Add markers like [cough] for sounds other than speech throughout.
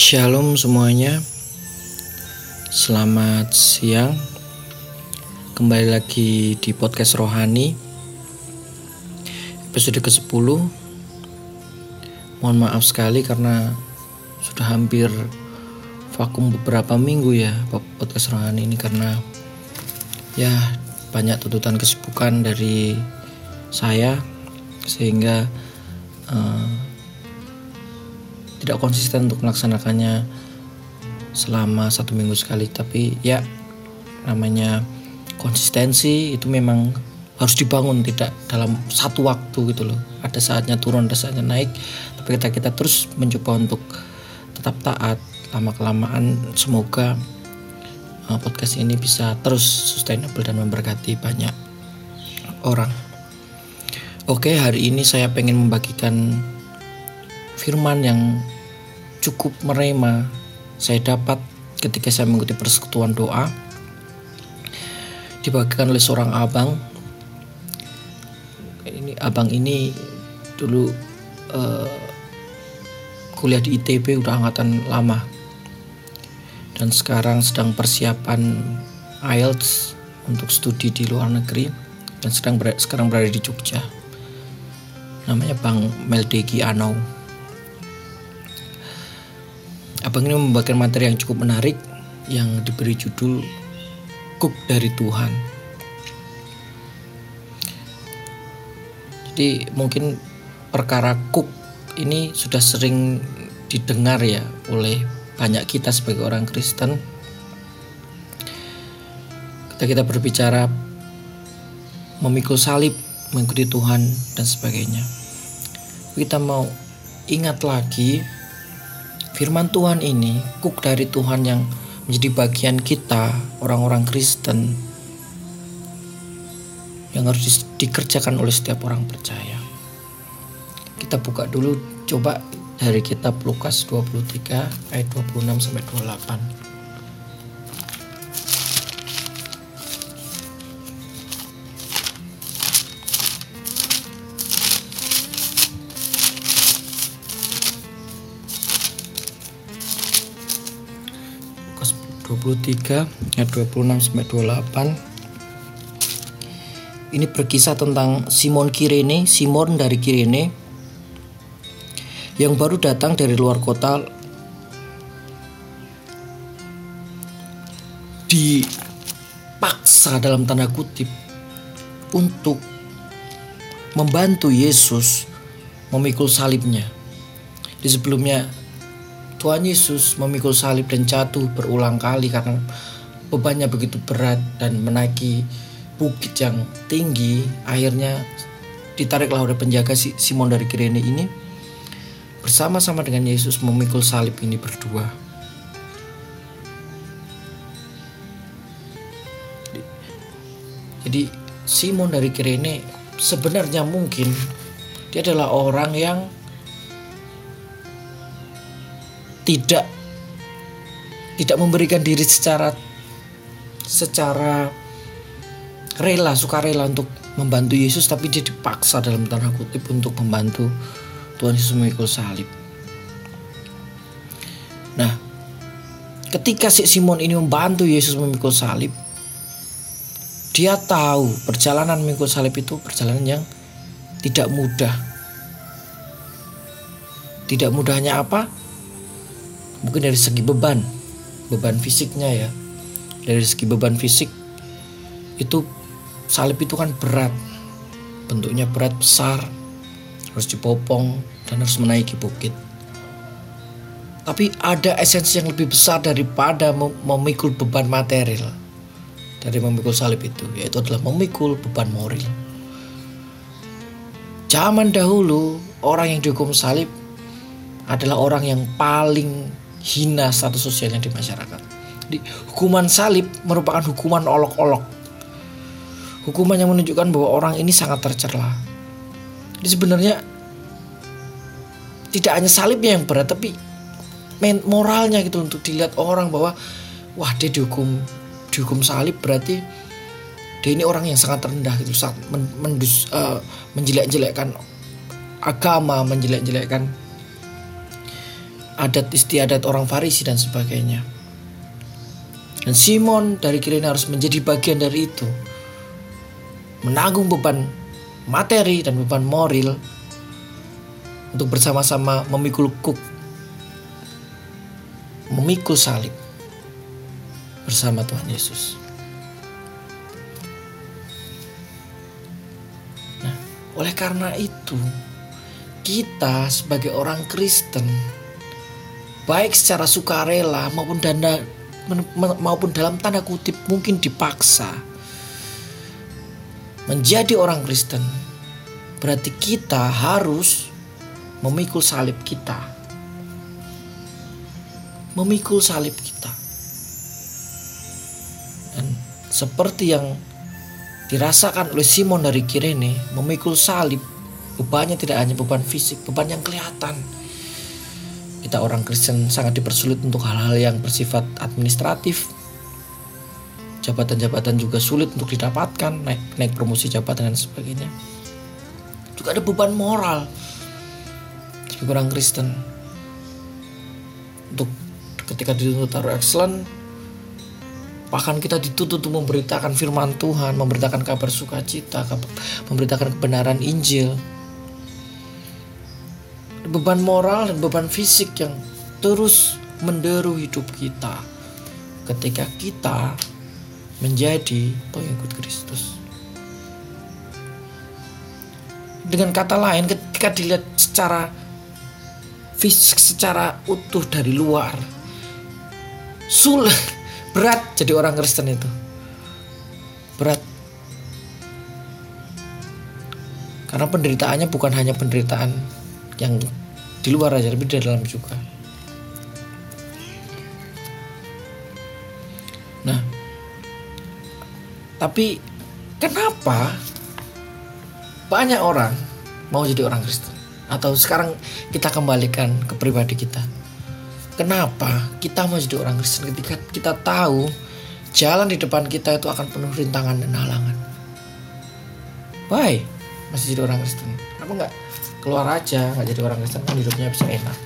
Shalom semuanya. Selamat siang. Kembali lagi di podcast Rohani. Episode ke-10 Mohon maaf sekali karena Sudah hampir Vakum beberapa minggu ya Podcast Rohani ini karena Ya banyak tuntutan kesibukan dari Saya Sehingga uh, tidak konsisten untuk melaksanakannya selama satu minggu sekali. Tapi ya namanya konsistensi itu memang harus dibangun tidak dalam satu waktu gitu loh. Ada saatnya turun ada saatnya naik tapi kita kita terus mencoba untuk tetap taat lama kelamaan semoga uh, podcast ini bisa terus sustainable dan memberkati banyak orang. Oke hari ini saya pengen membagikan firman yang cukup merema saya dapat ketika saya mengikuti persekutuan doa. Dibagikan oleh seorang abang. Ini abang ini dulu uh, kuliah di ITB udah angkatan lama. Dan sekarang sedang persiapan IELTS untuk studi di luar negeri dan sedang ber sekarang berada di Jogja. Namanya Bang Meldegi Anau Abang ini membagikan materi yang cukup menarik yang diberi judul Cook dari Tuhan. Jadi mungkin perkara cook ini sudah sering didengar ya oleh banyak kita sebagai orang Kristen. Ketika kita berbicara memikul salib, mengikuti Tuhan dan sebagainya. Kita mau ingat lagi firman Tuhan ini, kuk dari Tuhan yang menjadi bagian kita, orang-orang Kristen, yang harus dikerjakan oleh setiap orang percaya. Kita buka dulu coba dari kitab Lukas 23 ayat 26 sampai 28. 23 ayat 26 sampai 28 ini berkisah tentang Simon Kirene, Simon dari Kirene yang baru datang dari luar kota dipaksa dalam tanda kutip untuk membantu Yesus memikul salibnya. Di sebelumnya Tuhan Yesus memikul salib dan jatuh berulang kali karena bebannya begitu berat dan menaiki bukit yang tinggi. Akhirnya ditariklah oleh penjaga Simon dari Kirene ini bersama-sama dengan Yesus memikul salib ini berdua. Jadi Simon dari Kirene sebenarnya mungkin dia adalah orang yang tidak tidak memberikan diri secara secara rela sukarela untuk membantu Yesus tapi dia dipaksa dalam tanda kutip untuk membantu Tuhan Yesus memikul salib. Nah, ketika si Simon ini membantu Yesus memikul salib, dia tahu perjalanan memikul salib itu perjalanan yang tidak mudah. Tidak mudahnya apa? Mungkin dari segi beban beban fisiknya ya. Dari segi beban fisik itu salib itu kan berat. Bentuknya berat besar. Harus dipopong dan harus menaiki bukit. Tapi ada esensi yang lebih besar daripada memikul beban material. Dari memikul salib itu yaitu adalah memikul beban moral. Zaman dahulu orang yang dihukum salib adalah orang yang paling hina status sosialnya di masyarakat. Di hukuman salib merupakan hukuman olok-olok. Hukuman yang menunjukkan bahwa orang ini sangat tercela. Jadi sebenarnya tidak hanya salibnya yang berat tapi moralnya gitu untuk dilihat orang bahwa wah dia dihukum dihukum salib berarti dia ini orang yang sangat rendah gitu saat men, uh, menjelek-jelekkan agama menjelek-jelekkan adat istiadat orang Farisi dan sebagainya. Dan Simon dari Kirene harus menjadi bagian dari itu. Menanggung beban materi dan beban moral untuk bersama-sama memikul kuk memikul salib bersama Tuhan Yesus. Nah, oleh karena itu, kita sebagai orang Kristen, baik secara sukarela maupun dana maupun dalam tanda kutip mungkin dipaksa menjadi orang Kristen, berarti kita harus memikul salib kita. Memikul salib kita. Dan seperti yang dirasakan oleh Simon dari Kirene, memikul salib bebannya tidak hanya beban fisik, beban yang kelihatan. Kita orang Kristen sangat dipersulit untuk hal-hal yang bersifat administratif. Jabatan-jabatan juga sulit untuk didapatkan, naik, naik promosi jabatan dan sebagainya. Juga ada beban moral sebagai orang Kristen untuk ketika dituntut taruh excellent bahkan kita dituntut untuk memberitakan firman Tuhan memberitakan kabar sukacita memberitakan kebenaran Injil beban moral dan beban fisik yang terus menderu hidup kita ketika kita menjadi pengikut Kristus. Dengan kata lain, ketika dilihat secara fisik secara utuh dari luar sulit [laughs] berat jadi orang Kristen itu berat karena penderitaannya bukan hanya penderitaan yang di luar aja tapi di dalam juga nah tapi kenapa banyak orang mau jadi orang Kristen atau sekarang kita kembalikan ke pribadi kita. Kenapa kita mau jadi orang Kristen ketika kita tahu jalan di depan kita itu akan penuh rintangan dan halangan? Why? Masih jadi orang Kristen. Kenapa nggak keluar aja nggak jadi orang Kristen kan hidupnya bisa enak?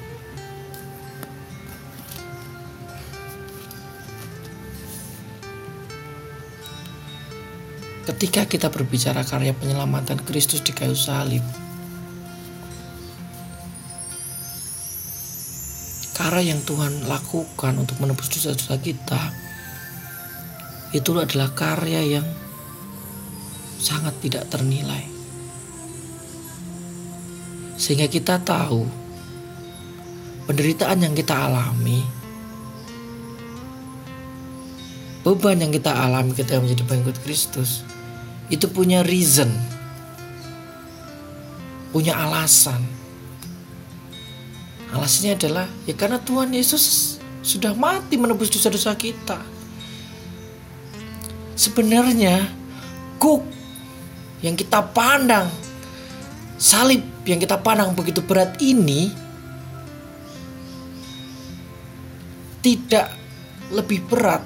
Ketika kita berbicara karya penyelamatan Kristus di kayu salib, Karya yang Tuhan lakukan untuk menebus dosa-dosa kita itu adalah karya yang sangat tidak ternilai. Sehingga kita tahu penderitaan yang kita alami, beban yang kita alami ketika menjadi pengikut Kristus, itu punya reason, punya alasan Alasannya adalah ya karena Tuhan Yesus sudah mati menebus dosa-dosa kita. Sebenarnya kuk yang kita pandang salib yang kita pandang begitu berat ini tidak lebih berat,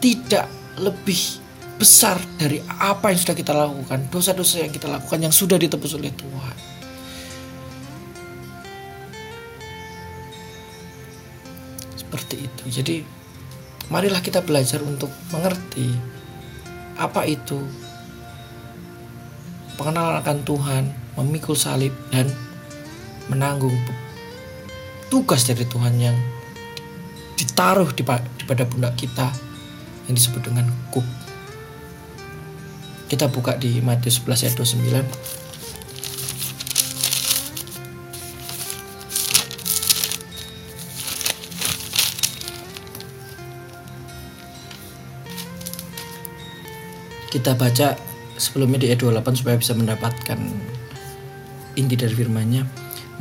tidak lebih besar dari apa yang sudah kita lakukan, dosa-dosa yang kita lakukan yang sudah ditebus oleh Tuhan. seperti itu. Jadi marilah kita belajar untuk mengerti apa itu pengenalan akan Tuhan, memikul salib dan menanggung tugas dari Tuhan yang ditaruh di, pada pundak kita yang disebut dengan kuk. Kita buka di Matius 11 ayat 29. kita baca sebelumnya di ayat 28 supaya bisa mendapatkan inti dari firman-Nya.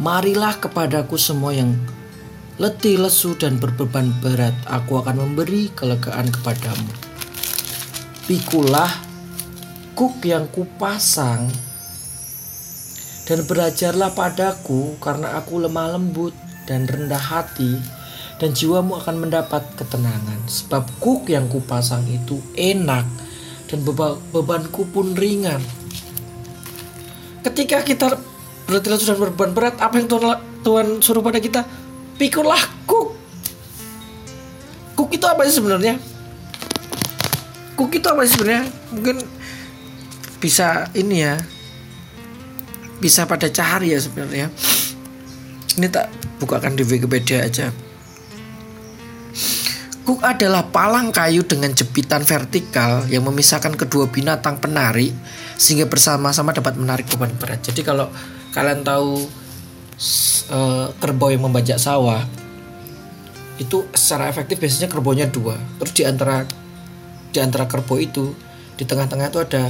Marilah kepadaku semua yang letih, lesu dan berbeban berat, aku akan memberi kelegaan kepadamu. Pikulah kuk yang kupasang dan belajarlah padaku karena aku lemah lembut dan rendah hati dan jiwamu akan mendapat ketenangan sebab kuk yang kupasang itu enak dan bebanku pun ringan. Ketika kita berarti sudah berbeban berat, apa yang Tuhan, Tuhan suruh pada kita? Pikullah kuk. Kuk itu apa sih sebenarnya? Kuk itu apa sih sebenarnya? Mungkin bisa ini ya. Bisa pada cari ya sebenarnya. Ini tak bukakan di Wikipedia aja. Kuk adalah palang kayu dengan jepitan vertikal yang memisahkan kedua binatang penari sehingga bersama-sama dapat menarik beban berat. Jadi kalau kalian tahu uh, kerbau yang membajak sawah itu secara efektif biasanya kerbaunya dua. Terus di antara di antara kerbau itu di tengah-tengah itu ada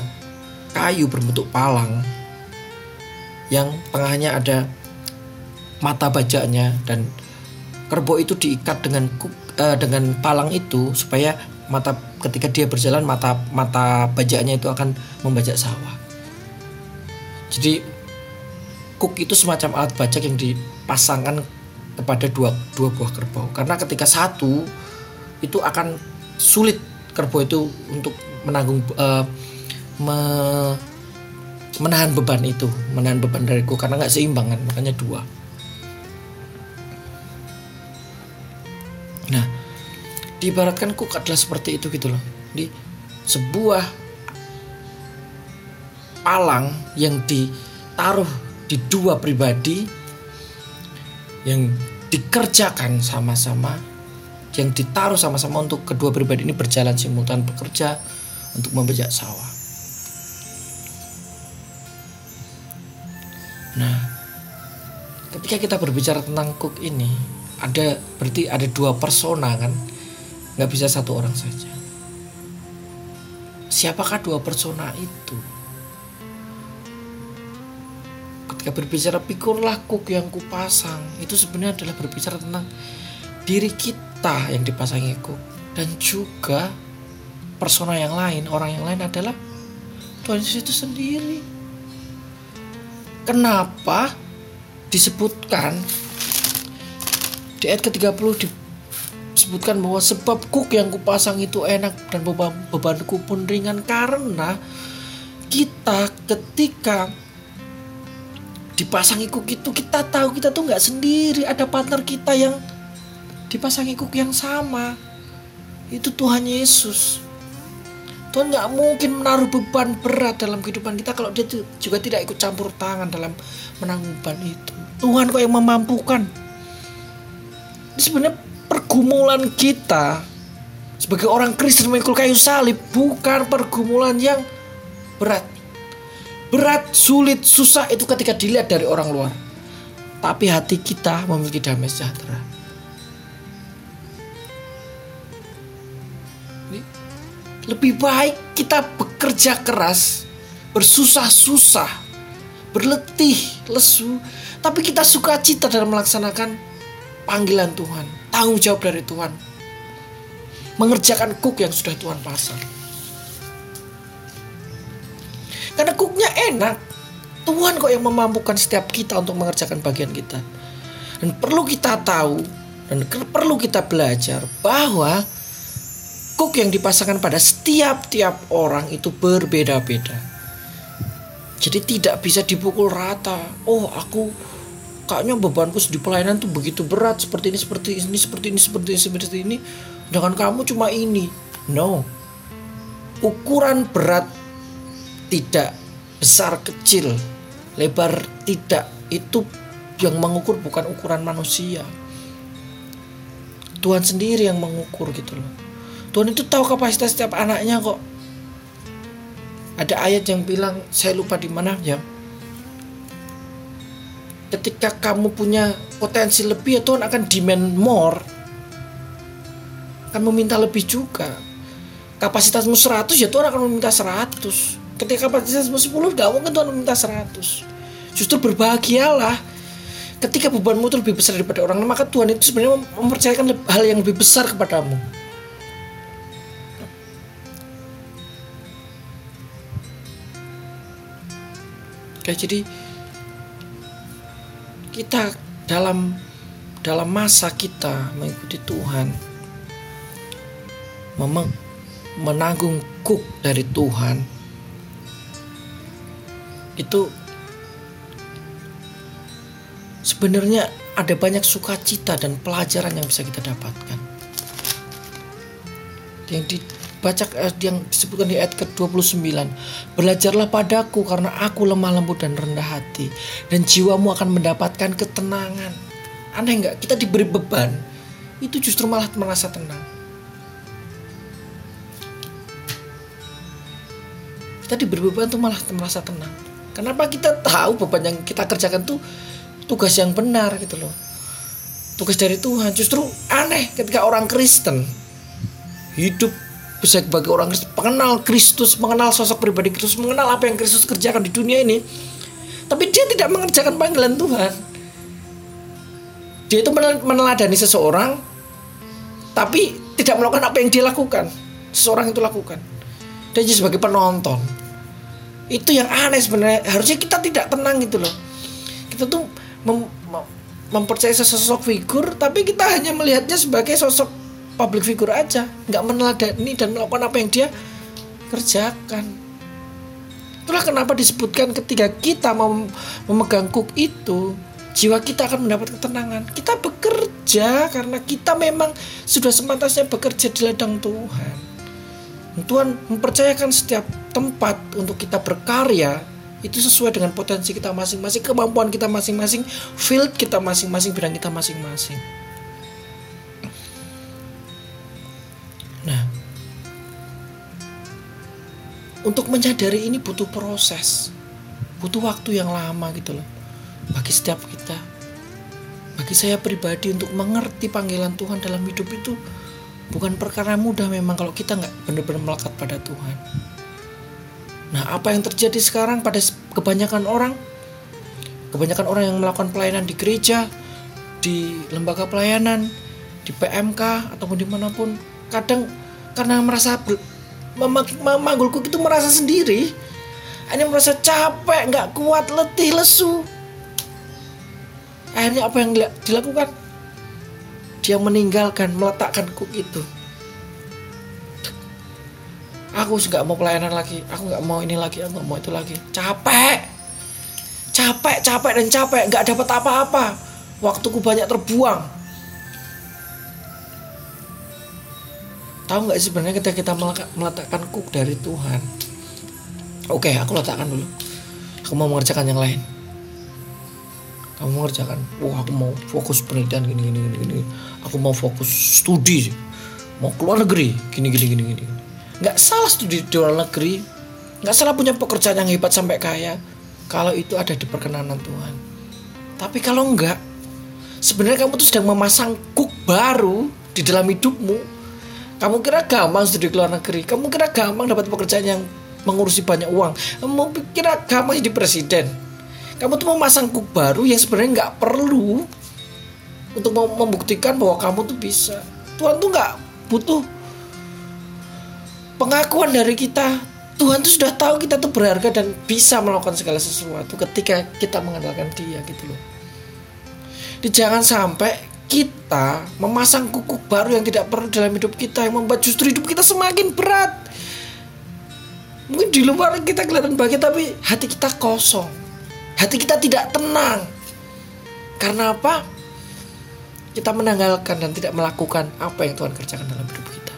kayu berbentuk palang yang tengahnya ada mata bajaknya dan kerbau itu diikat dengan uh, dengan palang itu supaya mata ketika dia berjalan mata mata bajaknya itu akan membajak sawah. Jadi kuk itu semacam alat bajak yang dipasangkan kepada dua dua buah kerbau. Karena ketika satu itu akan sulit kerbau itu untuk menanggung uh, me, menahan beban itu menahan beban dari kuk karena nggak seimbang kan makanya dua. Nah diibaratkan kuk adalah seperti itu gitu loh. Di sebuah palang yang ditaruh di dua pribadi yang dikerjakan sama-sama yang ditaruh sama-sama untuk kedua pribadi ini berjalan simultan bekerja untuk membajak sawah. Nah, ketika kita berbicara tentang cook ini, ada berarti ada dua persona kan, nggak bisa satu orang saja. Siapakah dua persona itu? Ketika berbicara pikurlah kuk yang kupasang. Itu sebenarnya adalah berbicara tentang diri kita yang dipasangi kuk. Dan juga persona yang lain orang yang lain adalah Tuhan Yesus itu sendiri. Kenapa disebutkan di ayat ke-30 disebutkan bahwa sebab kuk yang kupasang itu enak dan beban bebanku pun ringan karena kita ketika dipasangi kuk itu kita tahu kita tuh nggak sendiri. Ada partner kita yang dipasangi kuk yang sama. Itu Tuhan Yesus. Tuhan nggak mungkin menaruh beban berat dalam kehidupan kita kalau dia juga tidak ikut campur tangan dalam menanggung beban itu. Tuhan kok yang memampukan? Ini sebenarnya pergumulan kita sebagai orang Kristen mengikul kayu salib bukan pergumulan yang berat berat, sulit, susah itu ketika dilihat dari orang luar. Tapi hati kita memiliki damai sejahtera. Lebih baik kita bekerja keras, bersusah-susah, berletih, lesu, tapi kita suka cita dalam melaksanakan panggilan Tuhan, tanggung jawab dari Tuhan, mengerjakan kuk yang sudah Tuhan pasang. Karena cooknya enak. Tuhan kok yang memampukan setiap kita untuk mengerjakan bagian kita. Dan perlu kita tahu dan perlu kita belajar bahwa cook yang dipasangkan pada setiap-tiap orang itu berbeda-beda. Jadi tidak bisa dipukul rata. Oh, aku kayaknya bebanku di pelayanan tuh begitu berat seperti ini seperti ini seperti ini seperti ini seperti ini. Dengan kamu cuma ini. No. Ukuran berat tidak besar kecil, lebar tidak. Itu yang mengukur bukan ukuran manusia. Tuhan sendiri yang mengukur gitu loh. Tuhan itu tahu kapasitas setiap anaknya kok. Ada ayat yang bilang, saya lupa di mana ya. Ketika kamu punya potensi lebih, ya Tuhan akan demand more. Akan meminta lebih juga. Kapasitasmu 100, ya Tuhan akan meminta 100 ketika kapasitasmu 10 gak mungkin Tuhan meminta 100 justru berbahagialah ketika bebanmu itu lebih besar daripada orang. Maka Tuhan itu sebenarnya mempercayakan hal yang lebih besar kepadamu. Oke, jadi kita dalam dalam masa kita mengikuti Tuhan memang menanggung kuk dari Tuhan itu sebenarnya ada banyak sukacita dan pelajaran yang bisa kita dapatkan. Yang dibaca eh, yang disebutkan di ayat ke-29, "Belajarlah padaku karena aku lemah lembut dan rendah hati, dan jiwamu akan mendapatkan ketenangan." Aneh nggak? Kita diberi beban, itu justru malah merasa tenang. Kita diberi beban tuh malah merasa tenang. Kenapa kita tahu beban yang kita kerjakan tuh tugas yang benar gitu loh? Tugas dari Tuhan. Justru aneh ketika orang Kristen hidup bisa sebagai orang Kristen mengenal Kristus mengenal sosok pribadi Kristus mengenal apa yang Kristus kerjakan di dunia ini. Tapi dia tidak mengerjakan panggilan Tuhan. Dia itu meneladani seseorang tapi tidak melakukan apa yang dia lakukan. Seseorang itu lakukan. Dia sebagai penonton itu yang aneh sebenarnya. Harusnya kita tidak tenang gitu loh. Kita tuh mem, mem, mempercayai sosok figur tapi kita hanya melihatnya sebagai sosok public figure aja. Nggak meneladani dan melakukan apa yang dia kerjakan. Itulah kenapa disebutkan ketika kita mem memegang kuk itu jiwa kita akan mendapat ketenangan. Kita bekerja karena kita memang sudah semantasnya bekerja di ladang Tuhan Tuhan mempercayakan setiap tempat untuk kita berkarya itu sesuai dengan potensi kita masing-masing, kemampuan kita masing-masing, field kita masing-masing, bidang kita masing-masing. Nah, untuk menyadari ini butuh proses, butuh waktu yang lama gitu loh. Bagi setiap kita, bagi saya pribadi untuk mengerti panggilan Tuhan dalam hidup itu bukan perkara mudah memang kalau kita nggak benar-benar melekat pada Tuhan. Nah, apa yang terjadi sekarang pada kebanyakan orang? Kebanyakan orang yang melakukan pelayanan di gereja, di lembaga pelayanan, di PMK ataupun di mana pun, kadang karena merasa memanggulku itu merasa sendiri, ini merasa capek, nggak kuat, letih, lesu. Akhirnya apa yang dilakukan? Dia meninggalkan, meletakkan kuk itu. Aku nggak mau pelayanan lagi aku nggak mau ini lagi aku nggak mau itu lagi. Capek. Capek capek dan capek nggak dapat apa-apa. Waktuku banyak terbuang. Tahu nggak sebenarnya ketika kita meletakkan kuk dari Tuhan? Oke aku letakkan dulu. Aku mau mengerjakan yang lain kamu mengerjakan wah aku mau fokus penelitian gini gini gini gini. Aku mau fokus studi mau keluar negeri gini gini gini gini nggak salah studi di luar negeri. Nggak salah punya pekerjaan yang hebat sampai kaya. Kalau itu ada di perkenanan Tuhan. Tapi kalau enggak sebenarnya kamu tuh sedang memasang kuk baru di dalam hidupmu. Kamu kira gampang studi di luar negeri. Kamu kira gampang dapat pekerjaan yang mengurusi banyak uang. Kamu kira gampang jadi presiden kamu tuh memasang kuk baru yang sebenarnya nggak perlu untuk membuktikan bahwa kamu tuh bisa Tuhan tuh nggak butuh pengakuan dari kita Tuhan tuh sudah tahu kita tuh berharga dan bisa melakukan segala sesuatu ketika kita mengandalkan dia gitu loh. Di jangan sampai kita memasang kuku baru yang tidak perlu dalam hidup kita yang membuat justru hidup kita semakin berat. Mungkin di luar kita kelihatan bahagia tapi hati kita kosong. Hati kita tidak tenang. Karena apa? Kita menanggalkan dan tidak melakukan apa yang Tuhan kerjakan dalam hidup kita.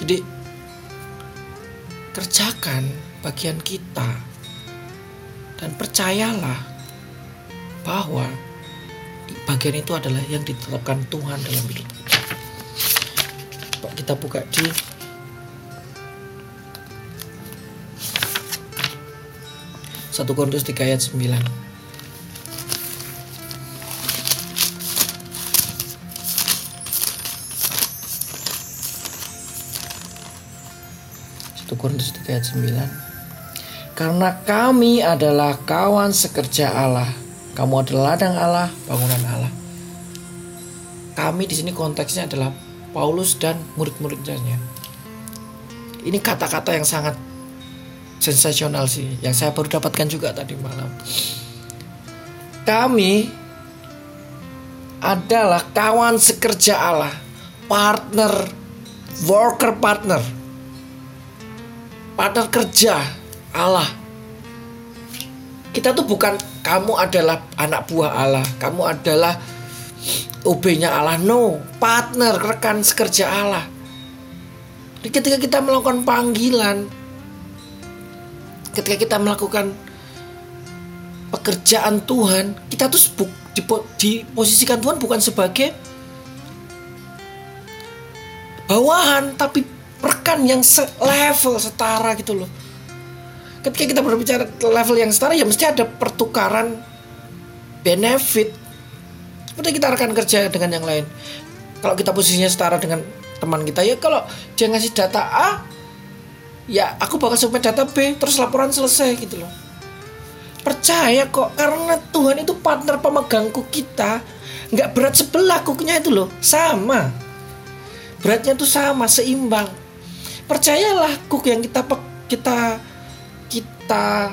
Jadi kerjakan bagian kita dan percayalah bahwa bagian itu adalah yang ditetapkan Tuhan dalam hidup kita. Kita buka di satu Korintus 3 ayat 9. 1 Korintus 3 ayat 9 Karena kami adalah kawan sekerja Allah Kamu adalah ladang Allah, bangunan Allah. Kami di sini konteksnya adalah Paulus dan murid-muridnya. Ini kata-kata yang sangat sensasional sih. Yang saya baru dapatkan juga tadi malam. Kami adalah kawan sekerja Allah. Partner Worker partner. Partner kerja Allah. Kita tuh bukan kamu adalah anak buah Allah, kamu adalah OB-nya Allah. No, partner, rekan sekerja Allah. Jadi ketika kita melakukan panggilan, ketika kita melakukan pekerjaan Tuhan, kita tuh diposisikan Tuhan bukan sebagai bawahan, tapi rekan yang level setara gitu loh. Ketika kita berbicara level yang setara ya mesti ada pertukaran benefit. Seperti kita rekan kerja dengan yang lain. Kalau kita posisinya setara dengan teman kita ya kalau dia ngasih data A ya aku bakal sampai data B terus laporan selesai gitu loh. Percaya kok karena Tuhan itu partner pemegangku kita. Nggak berat sebelah kukunya itu loh sama. Beratnya tuh sama seimbang. Percayalah kuk yang kita kita kita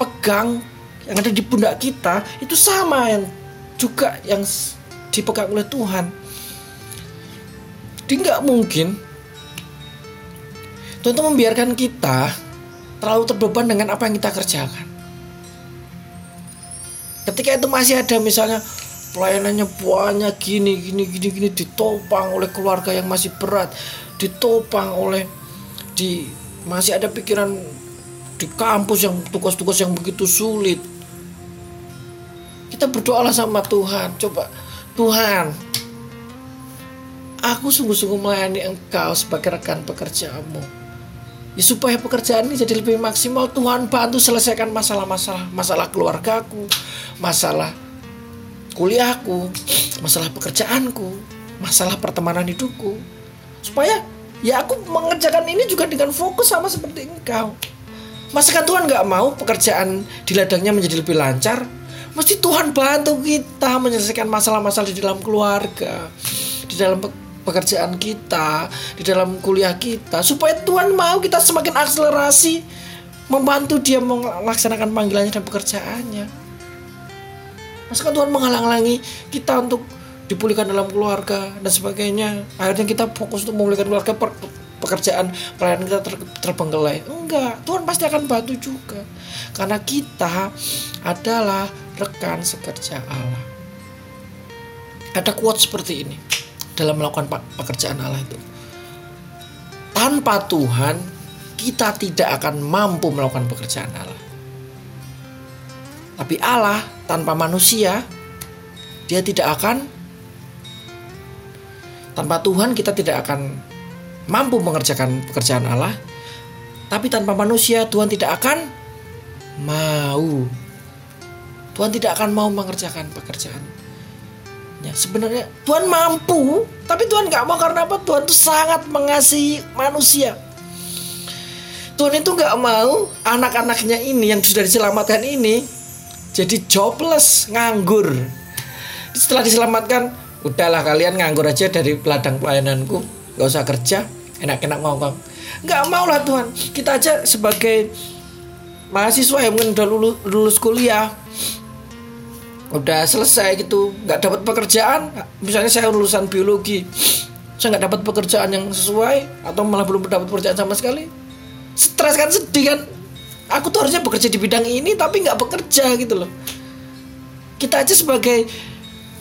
pegang yang ada di pundak kita itu sama yang juga yang dipegang oleh Tuhan. Jadi nggak mungkin Tuhan itu membiarkan kita terlalu terbeban dengan apa yang kita kerjakan. Ketika itu masih ada misalnya pelayanannya banyak gini gini gini gini ditopang oleh keluarga yang masih berat, ditopang oleh di masih ada pikiran di kampus yang tugas-tugas yang begitu sulit. Kita berdoalah sama Tuhan. Coba Tuhan aku sungguh-sungguh melayani engkau sebagai rekan pekerjaanmu ya supaya pekerjaan ini jadi lebih maksimal Tuhan bantu selesaikan masalah-masalah masalah keluargaku masalah kuliahku masalah pekerjaanku masalah pertemanan hidupku supaya ya aku mengerjakan ini juga dengan fokus sama seperti engkau Masakan Tuhan nggak mau pekerjaan di ladangnya menjadi lebih lancar? Mesti Tuhan bantu kita menyelesaikan masalah-masalah di dalam keluarga, di dalam pekerjaan kita, di dalam kuliah kita, supaya Tuhan mau kita semakin akselerasi membantu dia melaksanakan panggilannya dan pekerjaannya. Masakan Tuhan menghalang-halangi kita untuk dipulihkan dalam keluarga dan sebagainya. Akhirnya kita fokus untuk memulihkan keluarga per, pekerjaan pelayanan kita ter, terbengkelai. Enggak Tuhan pasti akan bantu juga. Karena kita adalah rekan sekerja Allah. Ada quote seperti ini dalam melakukan pekerjaan Allah itu tanpa Tuhan kita tidak akan mampu melakukan pekerjaan Allah tapi Allah tanpa manusia dia tidak akan tanpa Tuhan kita tidak akan mampu mengerjakan pekerjaan Allah. Tapi tanpa manusia Tuhan tidak akan mau. Tuhan tidak akan mau mengerjakan pekerjaan. Ya, sebenarnya Tuhan mampu, tapi Tuhan nggak mau karena apa? Tuhan itu sangat mengasihi manusia. Tuhan itu nggak mau anak-anaknya ini yang sudah diselamatkan ini jadi jobless, nganggur. Setelah diselamatkan, udahlah kalian nganggur aja dari ladang pelayananku nggak usah kerja enak-enak ngomong nggak mau lah Tuhan kita aja sebagai mahasiswa yang mungkin udah lulus kuliah udah selesai gitu nggak dapat pekerjaan. Misalnya saya lulusan biologi saya nggak dapat pekerjaan yang sesuai atau malah belum dapat pekerjaan sama sekali. Stres kan sedih kan. Aku tuh harusnya bekerja di bidang ini tapi nggak bekerja gitu loh. Kita aja sebagai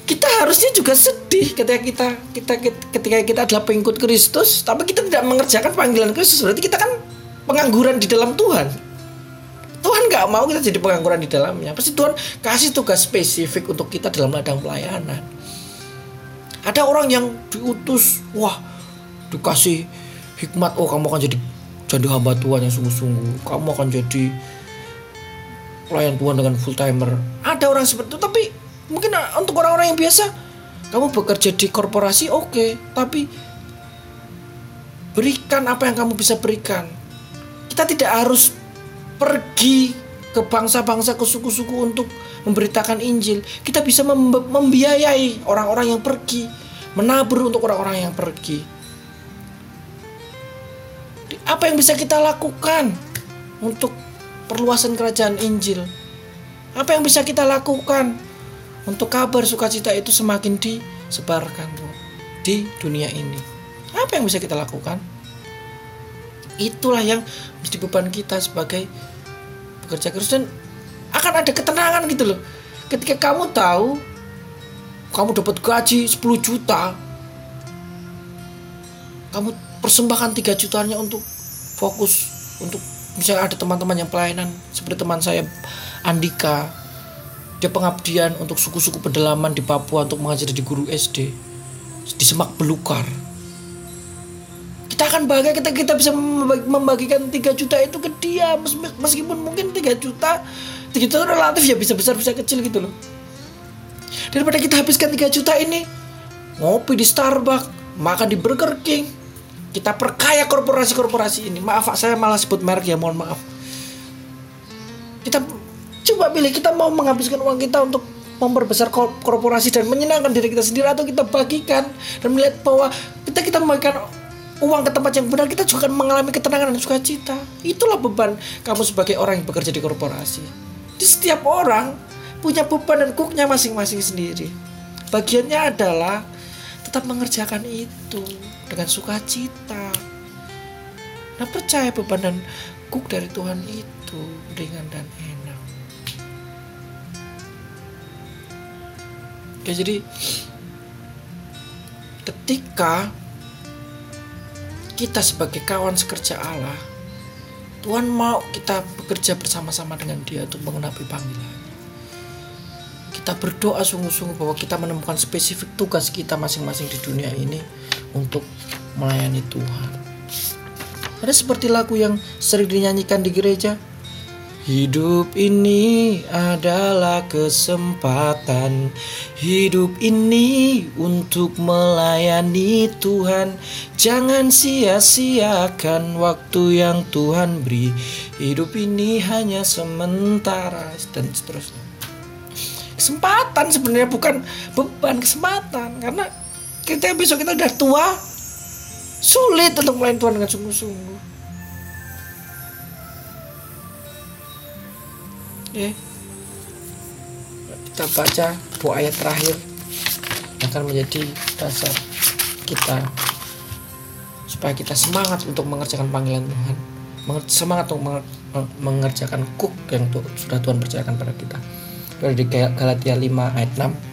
kita harusnya juga sedih ketika kita kita ketika kita adalah pengikut Kristus tapi kita tidak mengerjakan panggilan Kristus. Berarti kita kan pengangguran di dalam Tuhan Tuhan nggak mau kita jadi pengangguran di dalamnya. Pasti Tuhan kasih tugas spesifik untuk kita dalam ladang pelayanan. Ada orang yang diutus wah dikasih hikmat oh kamu akan jadi jadi hamba Tuhan yang sungguh-sungguh. Kamu akan jadi pelayan Tuhan dengan full timer. Ada orang seperti itu tapi mungkin ah, untuk orang-orang yang biasa kamu bekerja di korporasi oke okay, tapi berikan apa yang kamu bisa berikan. Kita tidak harus pergi ke bangsa-bangsa ke suku-suku untuk memberitakan Injil kita bisa membiayai orang-orang yang pergi menabur untuk orang-orang yang pergi apa yang bisa kita lakukan untuk perluasan kerajaan Injil apa yang bisa kita lakukan untuk kabar sukacita itu semakin disebarkan Tuhan di dunia ini. Apa yang bisa kita lakukan? Itulah yang menjadi beban kita sebagai bekerja keras. Dan akan ada ketenangan gitu loh. Ketika kamu tahu kamu dapat gaji 10 juta kamu persembahkan 3 jutanya untuk fokus untuk misalnya ada teman-teman yang pelayanan seperti teman saya Andika. Dia pengabdian untuk suku-suku pedalaman di Papua untuk mengajar di guru SD di semak belukar kita akan bahagia kita kita bisa membagikan 3 juta itu ke dia. Meskipun mungkin 3 juta 3 juta relatif ya bisa besar bisa kecil gitu loh. Daripada kita habiskan 3 juta ini ngopi di Starbucks makan di Burger King kita perkaya korporasi-korporasi ini. Maaf saya malah sebut merek ya mohon maaf. Kita coba pilih kita mau menghabiskan uang kita untuk memperbesar korporasi dan menyenangkan diri kita sendiri atau kita bagikan dan melihat bahwa kita kita membagikan uang ke tempat yang benar kita juga akan mengalami ketenangan dan sukacita. Itulah beban kamu sebagai orang yang bekerja di korporasi. Di setiap orang punya beban dan kuknya masing-masing sendiri. Bagiannya adalah tetap mengerjakan itu dengan sukacita. Nah percaya beban dan kuk dari Tuhan itu ringan dan enak. Oke, jadi ketika kita sebagai kawan sekerja Allah, Tuhan mau kita bekerja bersama-sama dengan Dia untuk mengenapi panggilan. Kita berdoa sungguh-sungguh bahwa kita menemukan spesifik tugas kita masing-masing di dunia ini untuk melayani Tuhan. Ada seperti lagu yang sering dinyanyikan di gereja, Hidup ini adalah kesempatan. Hidup ini untuk melayani Tuhan. Jangan sia-siakan waktu yang Tuhan beri. Hidup ini hanya sementara. Dan seterusnya. Kesempatan sebenarnya bukan beban kesempatan. Karena kita besok kita udah tua Sulit untuk melayani Tuhan dengan sungguh-sungguh ya kita baca dua ayat terakhir akan menjadi dasar kita supaya kita semangat untuk mengerjakan panggilan Tuhan. Semangat untuk mengerjakan kuk yang sudah Tuhan percayakan pada kita. Dari Galatia 5 ayat 6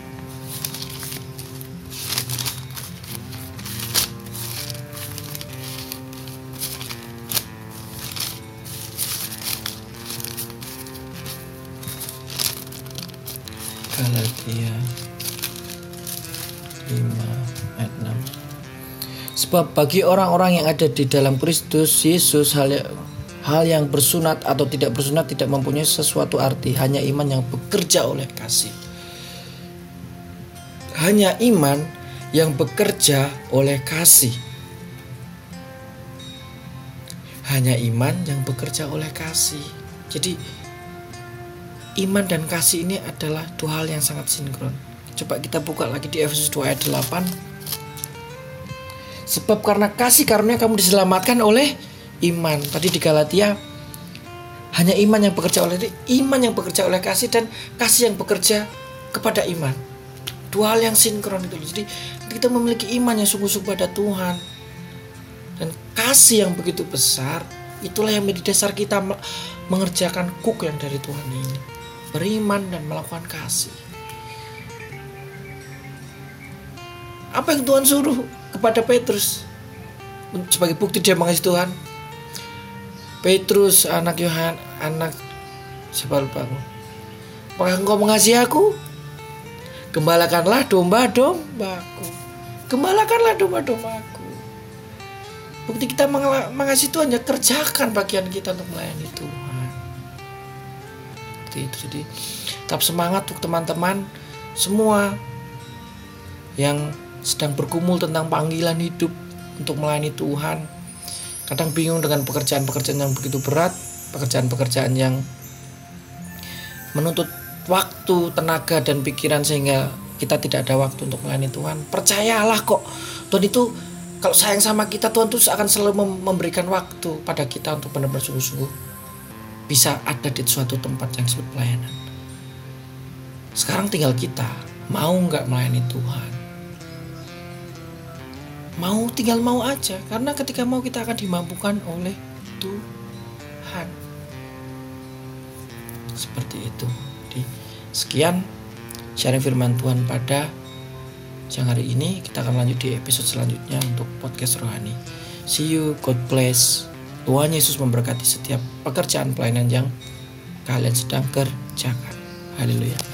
Sebab bagi orang-orang yang ada di dalam Kristus Yesus hal yang, hal yang bersunat atau tidak bersunat tidak mempunyai sesuatu arti hanya iman yang bekerja oleh kasih hanya iman yang bekerja oleh kasih hanya iman yang bekerja oleh kasih jadi iman dan kasih ini adalah dua hal yang sangat sinkron. Coba kita buka lagi di Efesus 2 ayat 8. Sebab karena kasih karunia kamu diselamatkan oleh iman. Tadi di Galatia hanya iman yang bekerja oleh iman yang bekerja oleh kasih dan kasih yang bekerja kepada iman. Dua hal yang sinkron itu. Jadi kita memiliki iman yang sungguh-sungguh pada Tuhan dan kasih yang begitu besar itulah yang menjadi dasar kita mengerjakan kuk yang dari Tuhan ini beriman dan melakukan kasih. Apa yang Tuhan suruh kepada Petrus sebagai bukti dia mengasihi Tuhan? Petrus anak Yohan anak siapa lupa aku. Apakah engkau mengasihi aku? Gembalakanlah domba-dombaku. Gembalakanlah domba-dombaku. Bukti kita mengasihi Tuhan ya kerjakan bagian kita untuk melayani Tuhan seperti itu jadi tetap semangat untuk teman-teman semua yang sedang bergumul tentang panggilan hidup untuk melayani Tuhan kadang bingung dengan pekerjaan-pekerjaan yang begitu berat pekerjaan-pekerjaan yang menuntut waktu, tenaga dan pikiran sehingga kita tidak ada waktu untuk melayani Tuhan. Percayalah kok, Tuhan itu kalau sayang sama kita, Tuhan tuh akan selalu memberikan waktu pada kita untuk benar-benar sungguh-sungguh bisa ada di suatu tempat yang disebut pelayanan. Sekarang tinggal kita mau nggak melayani Tuhan. Mau tinggal mau aja. Karena ketika mau kita akan dimampukan oleh Tuhan. seperti itu. Jadi sekian sharing firman Tuhan pada siang hari ini. Kita akan lanjut di episode selanjutnya untuk podcast rohani. See you. God bless. Tuhan Yesus memberkati setiap pekerjaan pelayanan yang kalian sedang kerjakan. Haleluya